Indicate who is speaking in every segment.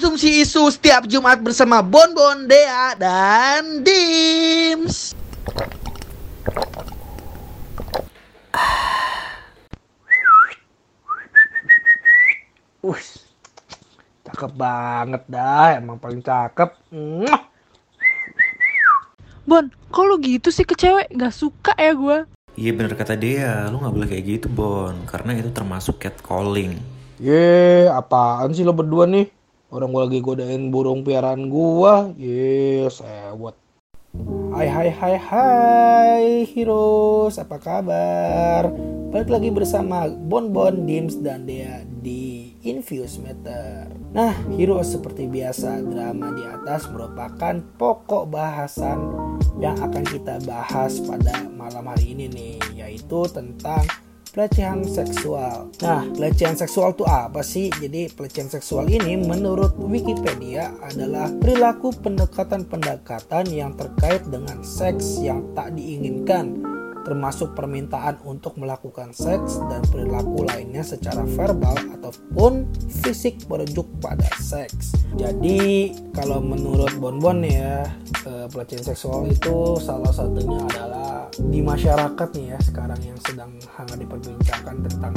Speaker 1: Konsumsi isu setiap Jumat bersama Bon Bon, Dea, dan Dims. Wih, cakep banget dah, emang paling cakep.
Speaker 2: Bon, kok lu gitu sih ke cewek? Gak suka ya gue.
Speaker 3: Iya bener kata dia, lu gak boleh kayak gitu Bon, karena itu termasuk catcalling.
Speaker 1: Ye, apaan sih lo berdua nih? Orang gua lagi godain burung piaraan gua. Ye, sewot. Hai hai hai hai Heroes, apa kabar? Balik lagi bersama Bon Bon, Dims, dan Dea di Infuse Meter. Nah, Heroes seperti biasa, drama di atas merupakan pokok bahasan yang akan kita bahas pada malam hari ini nih, yaitu tentang pelecehan seksual. Nah, pelecehan seksual itu apa sih? Jadi, pelecehan seksual ini menurut Wikipedia adalah perilaku pendekatan-pendekatan yang terkait dengan seks yang tak diinginkan, termasuk permintaan untuk melakukan seks dan perilaku lainnya secara verbal ataupun fisik merujuk pada seks. Jadi, kalau menurut Bonbon ya, eh, pelecehan seksual itu salah satunya adalah di masyarakat nih ya sekarang yang sedang hangat diperbincangkan tentang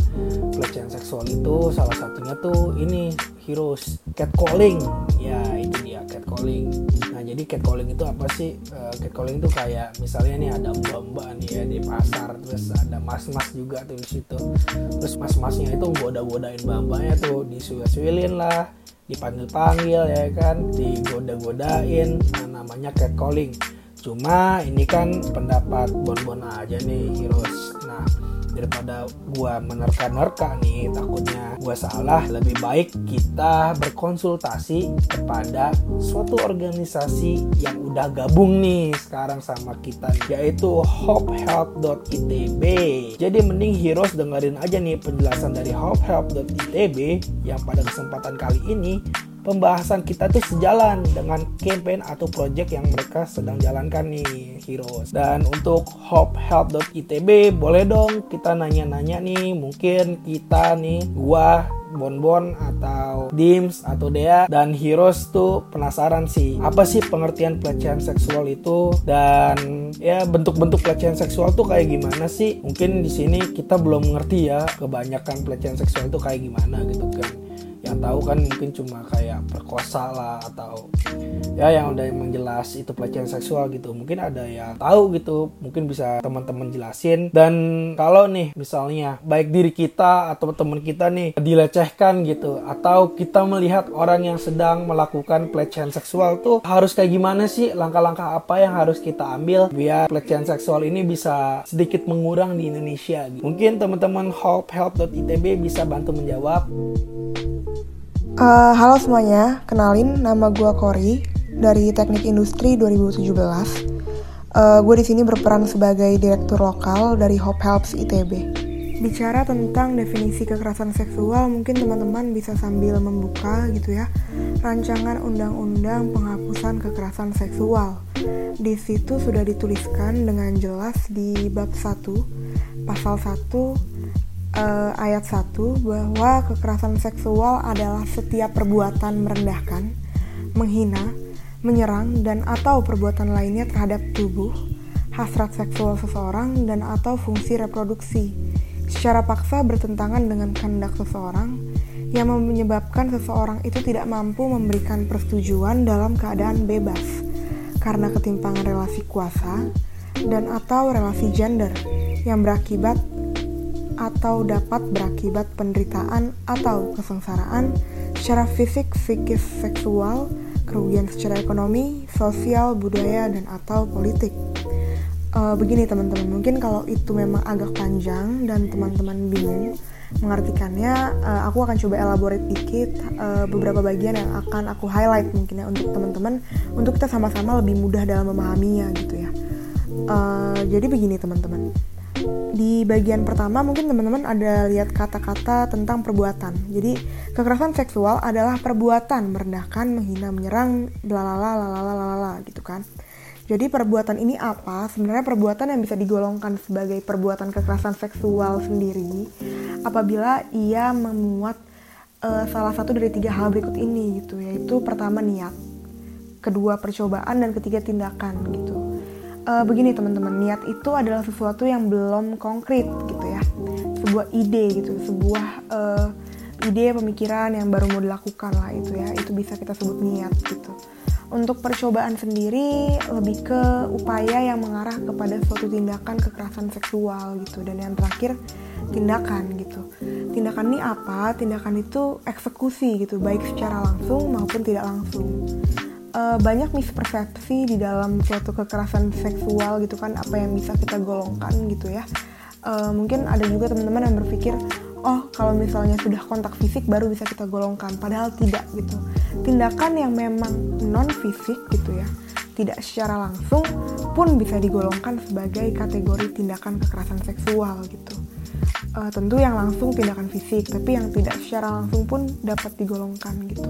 Speaker 1: pelecehan seksual itu salah satunya tuh ini heroes catcalling ya catcalling. Nah jadi catcalling itu apa sih? Uh, catcalling itu kayak misalnya nih ada mbak-mbak nih ya di pasar terus ada mas-mas juga tuh di situ. Terus mas-masnya itu goda-godain mbak-mbaknya tuh disuil-suilin lah dipanggil-panggil ya kan digoda-godain. Nah, namanya catcalling. Cuma ini kan pendapat bon-bon aja nih Heroes. Daripada gua menerka-nerka nih takutnya gua salah lebih baik kita berkonsultasi kepada suatu organisasi yang udah gabung nih sekarang sama kita yaitu hopehelp.itb jadi mending heroes dengerin aja nih penjelasan dari hopehelp.itb yang pada kesempatan kali ini pembahasan kita tuh sejalan dengan campaign atau project yang mereka sedang jalankan nih Heroes. Dan untuk hopehelp.itb boleh dong kita nanya-nanya nih. Mungkin kita nih gua Bonbon atau Dims atau Dea dan Heroes tuh penasaran sih apa sih pengertian pelecehan seksual itu? Dan ya bentuk-bentuk pelecehan seksual tuh kayak gimana sih? Mungkin di sini kita belum mengerti ya kebanyakan pelecehan seksual itu kayak gimana gitu kan yang tahu kan mungkin cuma kayak perkosa lah atau ya yang udah emang jelas itu pelecehan seksual gitu. Mungkin ada yang tahu gitu mungkin bisa teman-teman jelasin. Dan kalau nih misalnya baik diri kita atau teman kita nih dilecehkan gitu atau kita melihat orang yang sedang melakukan pelecehan seksual tuh harus kayak gimana sih? Langkah-langkah apa yang harus kita ambil biar pelecehan seksual ini bisa sedikit mengurang di Indonesia? Gitu. mungkin teman-teman hopehelp.itb bisa bantu menjawab
Speaker 4: Uh, halo semuanya, kenalin nama gue Kori dari Teknik Industri 2017. Uh, gue di sini berperan sebagai direktur lokal dari Hope Helps ITB. Bicara tentang definisi kekerasan seksual, mungkin teman-teman bisa sambil membuka gitu ya rancangan undang-undang penghapusan kekerasan seksual. Di situ sudah dituliskan dengan jelas di bab 1 pasal 1 uh, ayat 1 bahwa kekerasan seksual adalah setiap perbuatan merendahkan, menghina, menyerang dan atau perbuatan lainnya terhadap tubuh, hasrat seksual seseorang dan atau fungsi reproduksi. Secara paksa bertentangan dengan kehendak seseorang yang menyebabkan seseorang itu tidak mampu memberikan persetujuan dalam keadaan bebas karena ketimpangan relasi kuasa dan atau relasi gender yang berakibat atau dapat berakibat penderitaan atau kesengsaraan secara fisik, psikis, seksual, kerugian secara ekonomi, sosial, budaya, dan atau politik. Uh, begini teman-teman, mungkin kalau itu memang agak panjang dan teman-teman bingung mengartikannya, uh, aku akan coba elaborate dikit uh, beberapa bagian yang akan aku highlight mungkin ya untuk teman-teman, untuk kita sama-sama lebih mudah dalam memahaminya gitu ya. Uh, jadi begini teman-teman di bagian pertama mungkin teman-teman ada lihat kata-kata tentang perbuatan. Jadi kekerasan seksual adalah perbuatan merendahkan, menghina, menyerang, blalala, lalala, lalala gitu kan. Jadi perbuatan ini apa? Sebenarnya perbuatan yang bisa digolongkan sebagai perbuatan kekerasan seksual sendiri apabila ia memuat uh, salah satu dari tiga hal berikut ini gitu yaitu pertama niat kedua percobaan dan ketiga tindakan gitu uh, begini teman-teman. Niat itu adalah sesuatu yang belum konkret gitu ya. Sebuah ide gitu. Sebuah uh, ide pemikiran yang baru mau dilakukan lah itu ya. Itu bisa kita sebut niat gitu. Untuk percobaan sendiri lebih ke upaya yang mengarah kepada suatu tindakan kekerasan seksual gitu. Dan yang terakhir tindakan gitu. Tindakan ini apa? Tindakan itu eksekusi gitu. Baik secara langsung maupun tidak langsung uh, banyak mispersepsi di dalam suatu kekerasan seksual gitu kan apa yang bisa kita golongkan gitu ya. Uh, mungkin ada juga teman-teman yang berpikir oh kalau misalnya sudah kontak fisik baru bisa kita golongkan. Padahal tidak gitu. Tindakan yang memang non fisik gitu ya tidak secara langsung pun bisa digolongkan sebagai kategori tindakan kekerasan seksual gitu uh, tentu yang langsung tindakan fisik tapi yang tidak secara langsung pun dapat digolongkan gitu.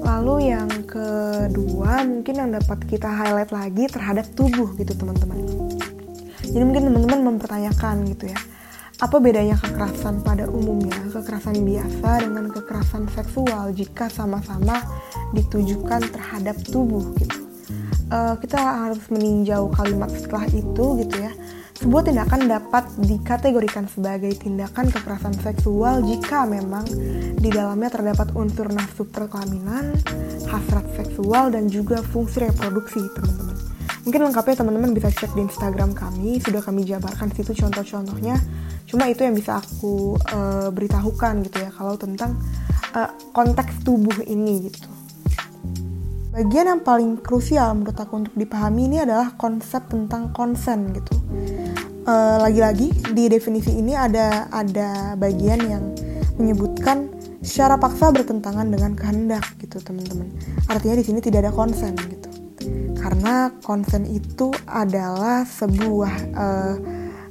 Speaker 4: Lalu yang kedua mungkin yang dapat kita highlight lagi terhadap tubuh gitu teman-teman. Jadi mungkin teman-teman mempertanyakan gitu ya apa bedanya kekerasan pada umumnya? Kekerasan biasa dengan kekerasan seksual jika sama-sama ditujukan terhadap tubuh gitu. Uh, kita harus meninjau kalimat setelah itu gitu ya sebuah tindakan dapat dikategorikan sebagai tindakan kekerasan seksual jika memang di dalamnya terdapat unsur nafsu perkelahinan, hasrat seksual, dan juga fungsi reproduksi, teman-teman. Mungkin lengkapnya teman-teman bisa cek di Instagram kami, sudah kami jabarkan situ contoh-contohnya. Cuma itu yang bisa aku uh, beritahukan gitu ya, kalau tentang uh, konteks tubuh ini gitu. Bagian yang paling krusial menurut aku untuk dipahami ini adalah konsep tentang konsen gitu eh, lagi-lagi di definisi ini ada ada bagian yang menyebutkan secara paksa bertentangan dengan kehendak gitu teman-teman. Artinya di sini tidak ada konsen gitu. Karena konsen itu adalah sebuah uh,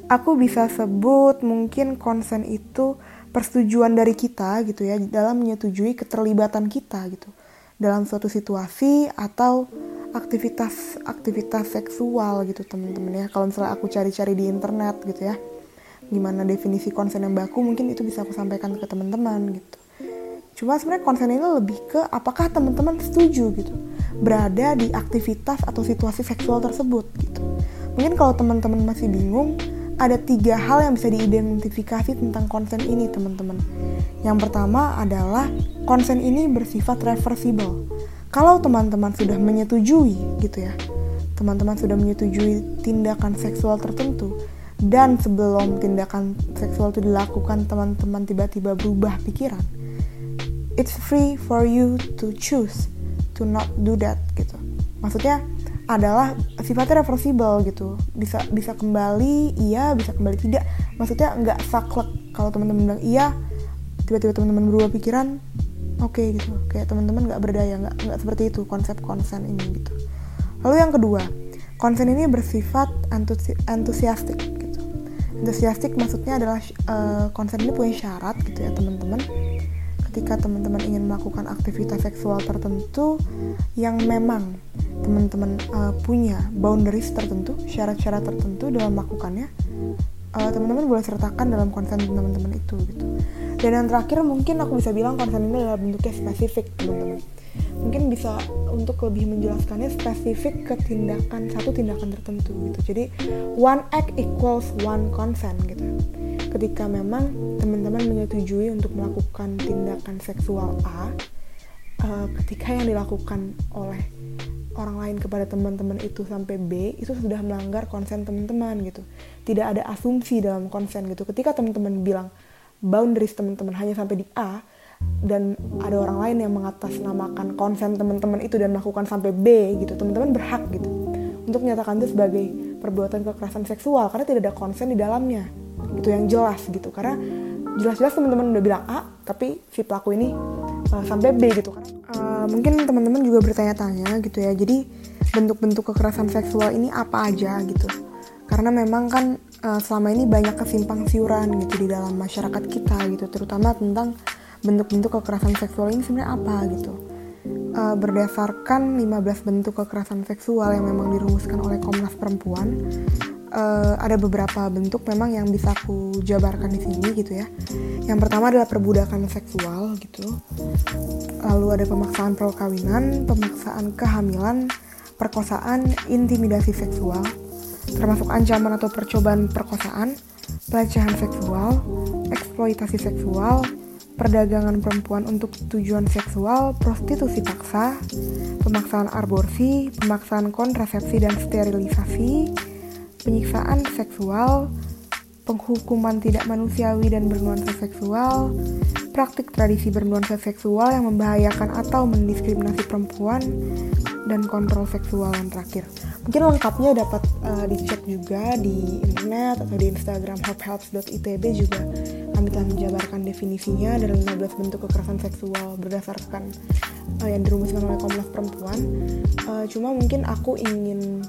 Speaker 4: aku bisa sebut mungkin konsen itu persetujuan dari kita gitu ya dalam menyetujui keterlibatan kita gitu dalam suatu situasi atau aktivitas-aktivitas seksual gitu teman-teman ya. Kalau misalnya aku cari-cari di internet gitu ya. Gimana definisi konsen yang baku mungkin itu bisa aku sampaikan ke teman-teman gitu. Cuma sebenarnya konsen ini lebih ke apakah teman-teman setuju gitu berada di aktivitas atau situasi seksual tersebut gitu. Mungkin kalau teman-teman masih bingung ada tiga hal yang bisa diidentifikasi tentang konsen ini teman-teman. Yang pertama adalah konsen ini bersifat reversible. Kalau teman-teman sudah menyetujui gitu ya teman-teman sudah menyetujui tindakan seksual tertentu dan sebelum tindakan seksual itu dilakukan teman-teman tiba-tiba berubah pikiran it's free for you to choose to not do that gitu. Maksudnya adalah sifatnya reversible gitu. Bisa bisa kembali iya bisa kembali tidak. Maksudnya nggak saklek. Kalau teman-teman bilang iya tiba-tiba teman-teman berubah pikiran oke okay, gitu. Kayak teman-teman nggak berdaya nggak nggak seperti itu konsep konsen ini gitu. Lalu yang kedua konsen ini bersifat antusi antusiastik gitu. Antusiastik maksudnya adalah uh, ini punya syarat gitu ya teman-teman. Ketika teman-teman ingin melakukan aktivitas seksual tertentu yang memang teman-teman uh, punya boundaries tertentu syarat-syarat tertentu dalam melakukannya uh, teman-teman boleh sertakan dalam konsen teman-teman itu gitu. Dan yang terakhir mungkin aku bisa bilang konsen ini adalah bentuknya spesifik teman-teman. Mungkin bisa untuk lebih menjelaskannya spesifik ke tindakan satu tindakan tertentu gitu. Jadi one act equals one consent gitu. Ketika memang teman-teman menyetujui untuk melakukan tindakan seksual A uh, ketika yang dilakukan oleh orang lain kepada teman-teman itu sampai B itu sudah melanggar konsen teman-teman gitu. Tidak ada asumsi dalam konsen gitu. Ketika teman-teman bilang boundaries teman-teman hanya sampai di A dan ada orang lain yang mengatasnamakan konsen teman-teman itu dan melakukan sampai B gitu teman-teman berhak gitu untuk menyatakan itu sebagai perbuatan kekerasan seksual karena tidak ada konsen di dalamnya gitu yang jelas gitu. Karena jelas-jelas teman-teman udah bilang A tapi si pelaku ini uh, sampai B gitu. Kan uh, mungkin teman-teman juga bertanya-tanya gitu ya. Jadi bentuk-bentuk kekerasan seksual ini apa aja gitu? Karena memang kan uh, selama ini banyak kesimpang siuran gitu di dalam masyarakat kita gitu. Terutama tentang bentuk-bentuk kekerasan seksual ini sebenarnya apa gitu. Uh, berdasarkan 15 bentuk kekerasan seksual yang memang dirumuskan oleh Komnas Perempuan uh, ada beberapa bentuk memang yang bisa aku jabarkan di sini gitu ya. Yang pertama adalah perbudakan seksual gitu. Lalu ada pemaksaan perkawinan, pemaksaan kehamilan, perkosaan, intimidasi seksual, termasuk ancaman atau percobaan perkosaan, pelecehan seksual, eksploitasi seksual, perdagangan perempuan untuk tujuan seksual, prostitusi paksa, pemaksaan aborsi, pemaksaan kontrasepsi dan sterilisasi, penyiksaan seksual, penghukuman tidak manusiawi dan bernuansa seksual, praktik tradisi bernuansa seksual yang membahayakan atau mendiskriminasi perempuan, dan kontrol seksual yang terakhir. Mungkin lengkapnya dapat uh, dicek juga di internet atau di Instagram hopehelps.itb juga kami telah menjabarkan definisinya dalam 15 bentuk kekerasan seksual berdasarkan uh, yang dirumuskan oleh Komnas Perempuan. Uh, cuma mungkin aku ingin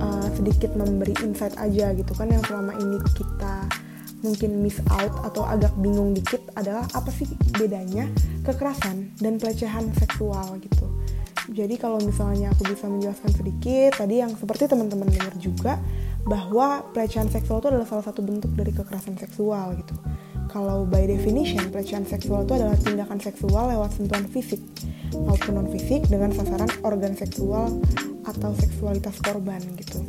Speaker 4: uh, sedikit memberi insight aja gitu kan yang selama ini kita mungkin miss out atau agak bingung dikit adalah apa sih bedanya kekerasan dan pelecehan seksual gitu. Jadi kalau misalnya aku bisa menjelaskan sedikit, tadi yang seperti teman-teman dengar juga bahwa pelecehan seksual itu adalah salah satu bentuk dari kekerasan seksual gitu. Kalau by definition, pelecehan seksual itu adalah tindakan seksual lewat sentuhan fisik maupun non fisik dengan sasaran organ seksual atau seksualitas korban gitu.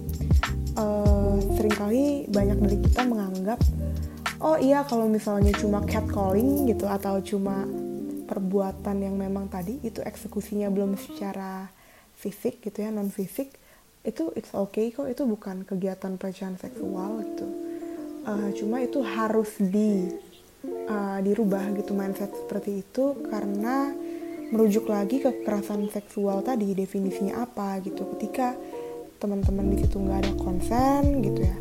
Speaker 4: Uh, sering kali banyak dari kita menganggap oh iya kalau misalnya cuma catcalling gitu atau cuma perbuatan yang memang tadi itu eksekusinya belum secara fisik gitu ya non fisik itu it's okay kok itu bukan kegiatan pelecehan seksual gitu uh, cuma itu harus di uh, dirubah gitu mindset seperti itu karena merujuk lagi ke kekerasan seksual tadi definisinya apa gitu. Ketika teman-teman di situ nggak ada konsen gitu ya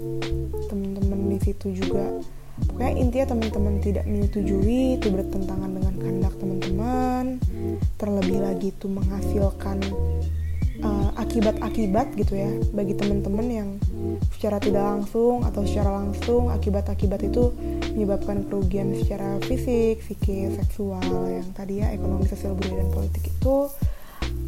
Speaker 4: teman-teman di situ juga pokoknya intinya teman-teman tidak menyetujui itu bertentangan dengan kehendak teman-teman terlebih lagi itu menghasilkan uh, akibat-akibat gitu ya bagi teman-teman yang secara tidak langsung atau secara langsung akibat-akibat itu menyebabkan kerugian secara fisik, psikis, seksual yang tadi ya ekonomi, sosial, budaya dan politik itu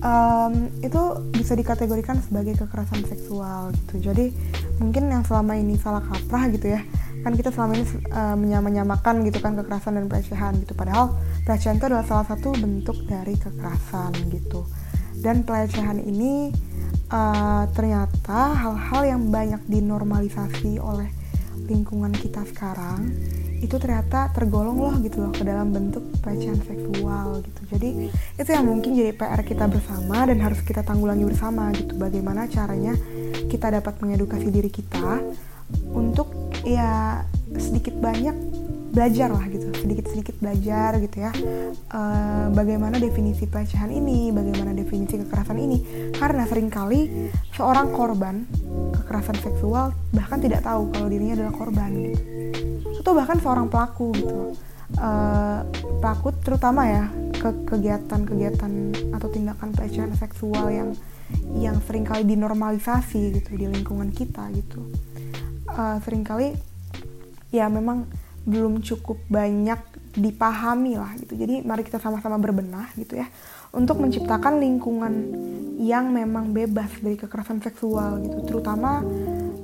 Speaker 4: um, itu bisa dikategorikan sebagai kekerasan seksual gitu. Jadi mungkin yang selama ini salah kaprah gitu ya kan kita selama ini uh, menyamakan gitu kan kekerasan dan pelecehan gitu padahal pelecehan itu adalah salah satu bentuk dari kekerasan gitu dan pelecehan ini uh, ternyata hal-hal yang banyak dinormalisasi oleh lingkungan kita sekarang itu ternyata tergolong loh gitu loh ke dalam bentuk pelecehan seksual gitu. Jadi itu yang mungkin jadi PR kita bersama dan harus kita tanggulangi bersama gitu. Bagaimana caranya kita dapat mengedukasi diri kita untuk ya sedikit banyak belajar lah gitu sedikit sedikit belajar gitu ya. Uh, bagaimana definisi pelecehan ini bagaimana definisi kekerasan ini. Karena sering kali seorang korban kekerasan seksual bahkan tidak tahu kalau dirinya adalah korban gitu. Atau bahkan seorang pelaku gitu. Uh, pelaku terutama ya ke kegiatan-kegiatan atau tindakan pelecehan seksual yang yang sering kali dinormalisasi gitu di lingkungan kita gitu. Uh, sering kali ya memang belum cukup banyak dipahami lah gitu. Jadi mari kita sama-sama berbenah gitu ya untuk menciptakan lingkungan yang memang bebas dari kekerasan seksual gitu. Terutama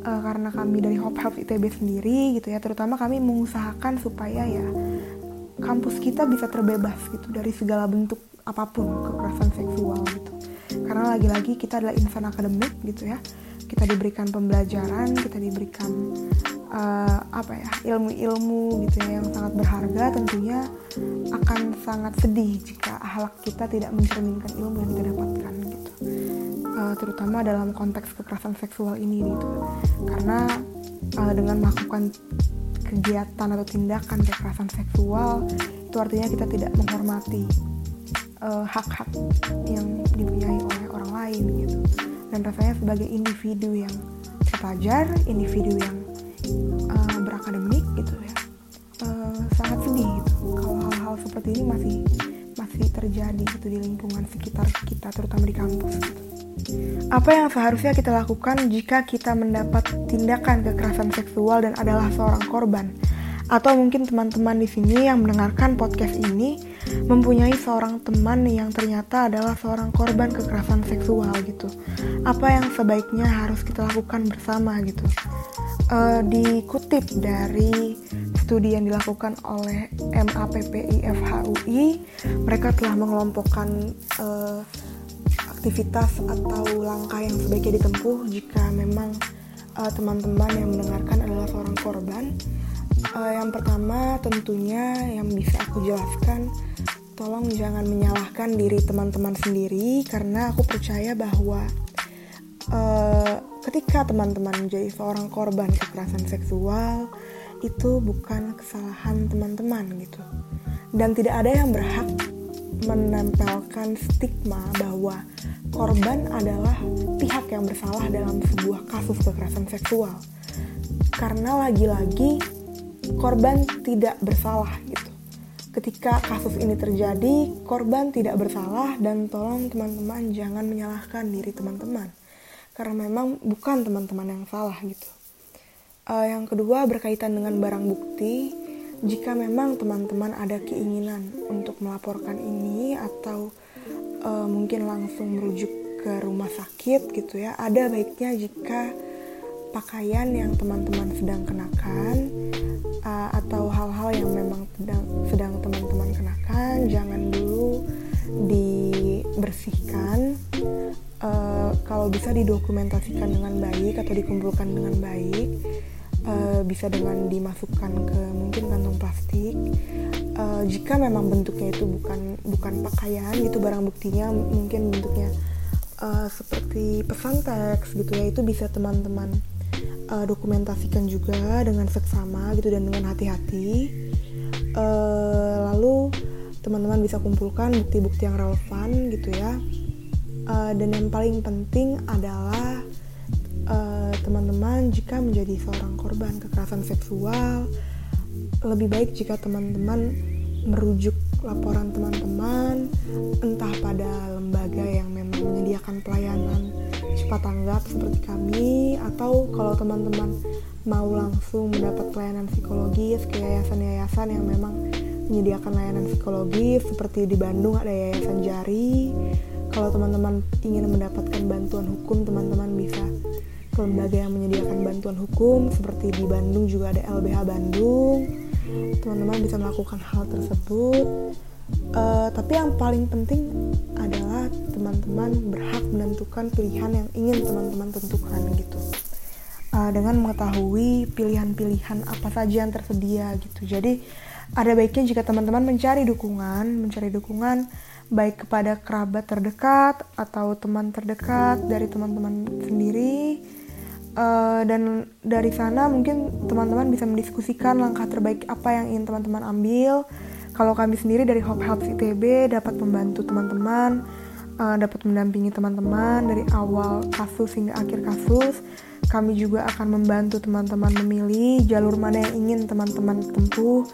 Speaker 4: uh, karena kami dari Hope Health ITB sendiri gitu ya terutama kami mengusahakan supaya ya kampus kita bisa terbebas gitu dari segala bentuk apa pun kekerasan seksual gitu. Karena lagi-lagi kita adalah insan akademik gitu ya. Kita diberikan pembelajaran kita diberikan uh, apa ya ilmu-ilmu gitu ya yang sangat berharga tentunya akan sangat sedih jika akhlak kita tidak mencerminkan ilmu yang kita dapatkan gitu. Uh, terutama dalam konteks kekerasan seksual ini gitu. Karena uh, dengan melakukan kegiatan atau tindakan kekerasan seksual itu artinya kita tidak menghormati hak-hak uh, yang dipunyai oleh orang lain gitu. Dan rasanya sebagai individu yang terpelajar, individu yang uh, berakademik gitu ya, uh, sangat sedih gitu kalau hal-hal seperti ini masih masih terjadi gitu di lingkungan sekitar kita, terutama di kampus. Gitu. Apa yang seharusnya kita lakukan jika kita mendapat tindakan kekerasan seksual dan adalah seorang korban? Atau mungkin teman-teman di sini yang mendengarkan podcast ini mempunyai seorang teman yang ternyata adalah seorang korban kekerasan seksual gitu. Apa yang sebaiknya harus kita lakukan bersama gitu. Uh, dikutip dari studi yang dilakukan oleh MAPPI FHUI, mereka telah mengelompokkan uh, aktivitas atau langkah yang sebaiknya ditempuh jika memang teman-teman uh, yang mendengarkan adalah seorang korban. Uh, yang pertama tentunya yang bisa aku jelaskan tolong jangan menyalahkan diri teman-teman sendiri karena aku percaya bahwa uh, ketika teman-teman menjadi seorang korban kekerasan seksual itu bukan kesalahan teman-teman gitu dan tidak ada yang berhak menempelkan stigma bahwa korban adalah pihak yang bersalah dalam sebuah kasus kekerasan seksual karena lagi-lagi korban tidak bersalah gitu. Ketika kasus ini terjadi, korban tidak bersalah dan tolong teman-teman jangan menyalahkan diri teman-teman. Karena memang bukan teman-teman yang salah gitu. Uh, yang kedua berkaitan dengan barang bukti, jika memang teman-teman ada keinginan untuk melaporkan ini atau uh, mungkin langsung merujuk ke rumah sakit gitu ya, ada baiknya jika pakaian yang teman-teman sedang kenakan uh, atau hal-hal yang memang sedang sedang teman-teman kenakan jangan dulu dibersihkan kalau bisa didokumentasikan dengan baik atau dikumpulkan dengan baik uh, bisa dengan dimasukkan ke mungkin kantong plastik uh, jika memang bentuknya itu bukan bukan pakaian itu barang buktinya mungkin bentuknya uh, seperti pesan teks gitu ya itu bisa teman-teman uh, dokumentasikan juga dengan seksama gitu dan dengan hati-hati. Uh, lalu teman-teman bisa kumpulkan bukti-bukti yang relevan gitu ya uh, dan yang paling penting adalah teman-teman uh, jika menjadi seorang korban kekerasan seksual lebih baik jika teman-teman merujuk laporan teman-teman entah pada lembaga yang memang menyediakan pelayanan cepat tanggap seperti kami atau kalau teman-teman mau langsung mendapat pelayanan psikologis ke yayasan-yayasan yang memang menyediakan layanan psikologis seperti di Bandung ada Yayasan Jari kalau teman-teman ingin mendapatkan bantuan hukum teman-teman bisa ke lembaga yang menyediakan bantuan hukum seperti di Bandung juga ada LBH Bandung. Teman-teman bisa melakukan hal tersebut. Uh, tapi yang paling penting adalah teman-teman berhak menentukan pilihan yang ingin teman-teman tentukan gitu. Uh, dengan mengetahui pilihan-pilihan apa saja yang tersedia gitu. Jadi ada baiknya jika teman-teman mencari dukungan mencari dukungan baik kepada kerabat terdekat atau teman terdekat dari teman-teman sendiri uh, dan dari sana mungkin teman-teman bisa mendiskusikan langkah terbaik apa yang ingin teman-teman ambil kalau kami sendiri dari Hope Helps ITB dapat membantu teman-teman, uh, dapat mendampingi teman-teman dari awal kasus hingga akhir kasus. Kami juga akan membantu teman-teman memilih jalur mana yang ingin teman-teman tempuh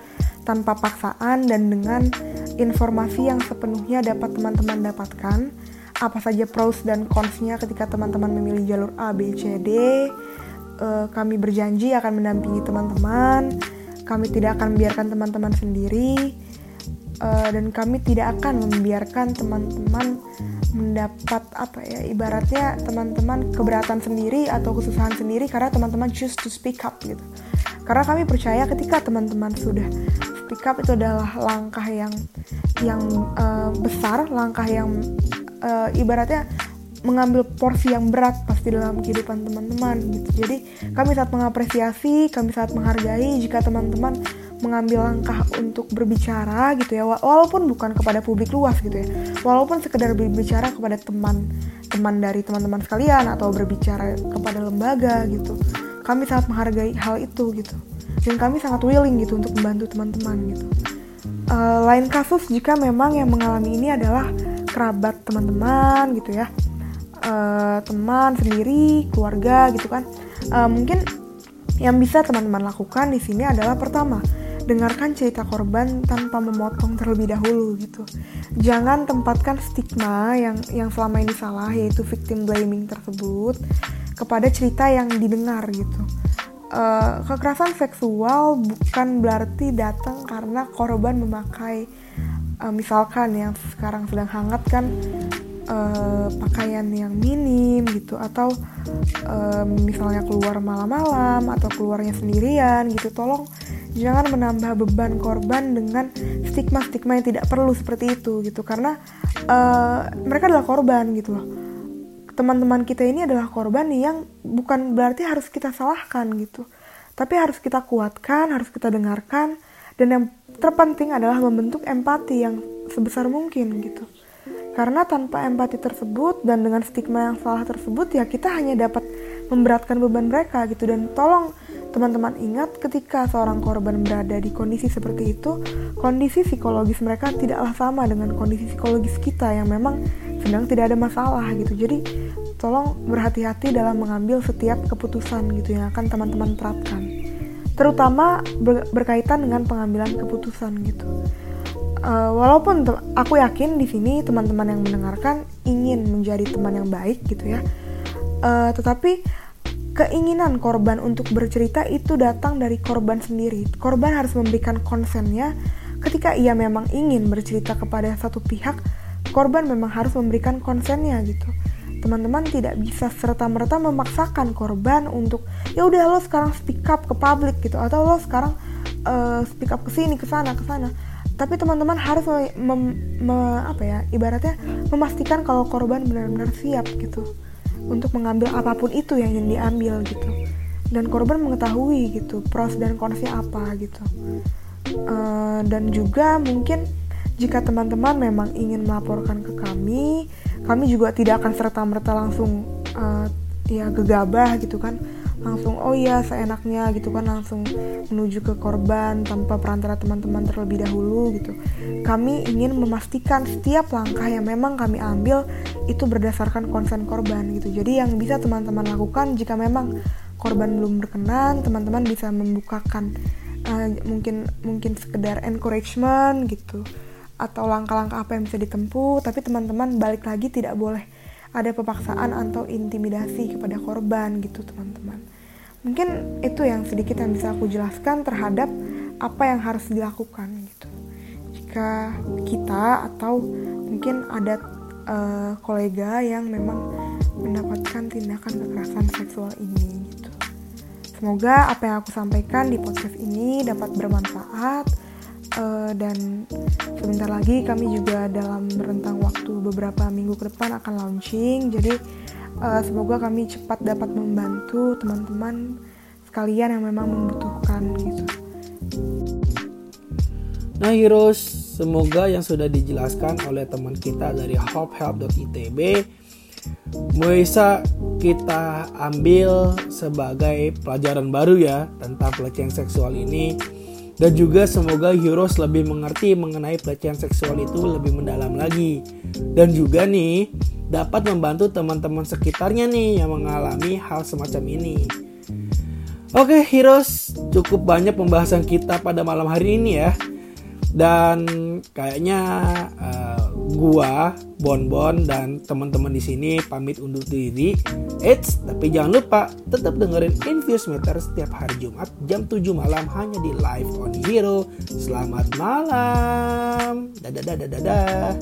Speaker 4: tanpa paksaan dan dengan informasi yang sepenuhnya dapat teman-teman dapatkan. Apa saja pros dan consnya ketika teman-teman memilih jalur A, B, C, D. Uh, kami berjanji akan mendampingi teman-teman. Kami tidak akan membiarkan teman-teman sendiri uh, dan kami tidak akan membiarkan teman-teman mendapat apa ya ibaratnya teman-teman keberatan sendiri atau kesusahan sendiri karena teman-teman choose to speak up gitu karena kami percaya ketika teman-teman sudah speak up itu adalah langkah yang yang uh, besar langkah yang uh, ibaratnya mengambil porsi yang berat pasti dalam kehidupan teman-teman gitu. Jadi kami sangat mengapresiasi kami sangat menghargai jika teman-teman mengambil langkah untuk berbicara gitu ya. Walaupun bukan kepada publik luas gitu ya. Walaupun sekedar berbicara kepada teman-teman dari teman-teman sekalian atau berbicara kepada lembaga gitu. Kami sangat menghargai hal itu gitu dan kami sangat willing gitu untuk membantu teman-teman gitu uh, lain kasus jika memang yang mengalami ini adalah kerabat teman-teman gitu ya uh, teman sendiri keluarga gitu kan uh, mungkin yang bisa teman-teman lakukan di sini adalah pertama dengarkan cerita korban tanpa memotong terlebih dahulu gitu. Jangan tempatkan stigma yang yang selama ini salah yaitu victim blaming tersebut kepada cerita yang didengar gitu. Uh, kekerasan seksual bukan berarti datang karena korban memakai uh, misalkan yang sekarang sedang hangat kan uh, pakaian yang minim gitu atau uh, misalnya keluar malam-malam atau keluarnya sendirian gitu. Tolong jangan menambah beban korban dengan stigma-stigma yang tidak perlu seperti itu gitu. Karena uh, mereka adalah korban gitu loh teman-teman kita ini adalah korban yang bukan berarti harus kita salahkan gitu. Tapi harus kita kuatkan harus kita dengarkan dan yang terpenting adalah membentuk empati yang sebesar mungkin gitu. Karena tanpa empati tersebut dan dengan stigma yang salah tersebut ya kita hanya dapat memberatkan beban mereka gitu. Dan tolong teman-teman ingat ketika seorang korban berada di kondisi seperti itu kondisi psikologis mereka tidaklah sama dengan kondisi psikologis kita yang memang sedang tidak ada masalah gitu. Jadi tolong berhati-hati dalam mengambil setiap keputusan gitu yang akan teman-teman terapkan. Terutama ber berkaitan dengan pengambilan keputusan gitu. Uh, walaupun aku yakin di sini teman-teman yang mendengarkan ingin menjadi teman yang baik gitu ya. Uh, tetapi keinginan korban untuk bercerita itu datang dari korban sendiri. Korban harus memberikan konsennya. Ketika ia memang ingin bercerita kepada satu pihak korban memang harus memberikan konsennya gitu. Teman-teman tidak bisa serta-merta memaksakan korban untuk ya udah lo sekarang speak up ke publik gitu. Atau lo sekarang uh, speak up ke sini ke sana ke sana. Tapi teman-teman harus mem, me, apa ya ibaratnya memastikan kalau korban benar-benar siap gitu untuk mengambil apa pun itu yang ingin diambil gitu. Dan korban mengetahui gitu pros dan konsnya apa gitu. Uh, dan juga mungkin jika teman-teman memang ingin melaporkan ke kami kami juga tidak akan serta merta langsung uh, ya gegabah gitu kan langsung oh iya seenaknya gitu kan langsung menuju ke korban tanpa perantara teman-teman terlebih dahulu gitu. Kami ingin memastikan setiap langkah yang memang kami ambil itu berdasarkan konsen korban gitu. Jadi yang bisa teman-teman lakukan jika memang korban belum berkenan teman-teman bisa membukakan uh, mungkin mungkin sekedar encouragement gitu. Atau langkah-langkah apa yang bisa ditempuh tapi teman-teman balik lagi tidak boleh ada pepaksaan atau intimidasi kepada korban gitu teman-teman. Mungkin itu yang sedikit yang bisa aku jelaskan terhadap apa yang harus dilakukan gitu. Jika kita atau mungkin ada uh, kolega yang memang mendapatkan tindakan kekerasan seksual ini gitu. Semoga apa yang aku sampaikan di podcast ini dapat bermanfaat uh, dan sebentar lagi kami juga dalam rentang waktu beberapa minggu ke depan akan launching. Jadi uh, semoga kami cepat dapat membantu teman-teman sekalian yang memang membutuhkan gitu.
Speaker 1: Nah Heroes, semoga yang sudah dijelaskan oleh teman kita dari hopehelp.itb bisa kita ambil sebagai pelajaran baru ya tentang pelecehan seksual ini dan juga semoga Heroes lebih mengerti mengenai pelecehan seksual itu lebih mendalam lagi. Dan juga nih dapat membantu teman-teman sekitarnya nih yang mengalami hal semacam ini. Oke Heroes, cukup banyak pembahasan kita pada malam hari ini ya. Dan kayaknya uh, gua, Bonbon dan teman-teman di sini pamit undur diri. Eits, tapi jangan lupa tetap dengerin Infuse Meter setiap hari Jumat jam 7 malam hanya di Live on Hero. Selamat malam. Dadah dadah dadah.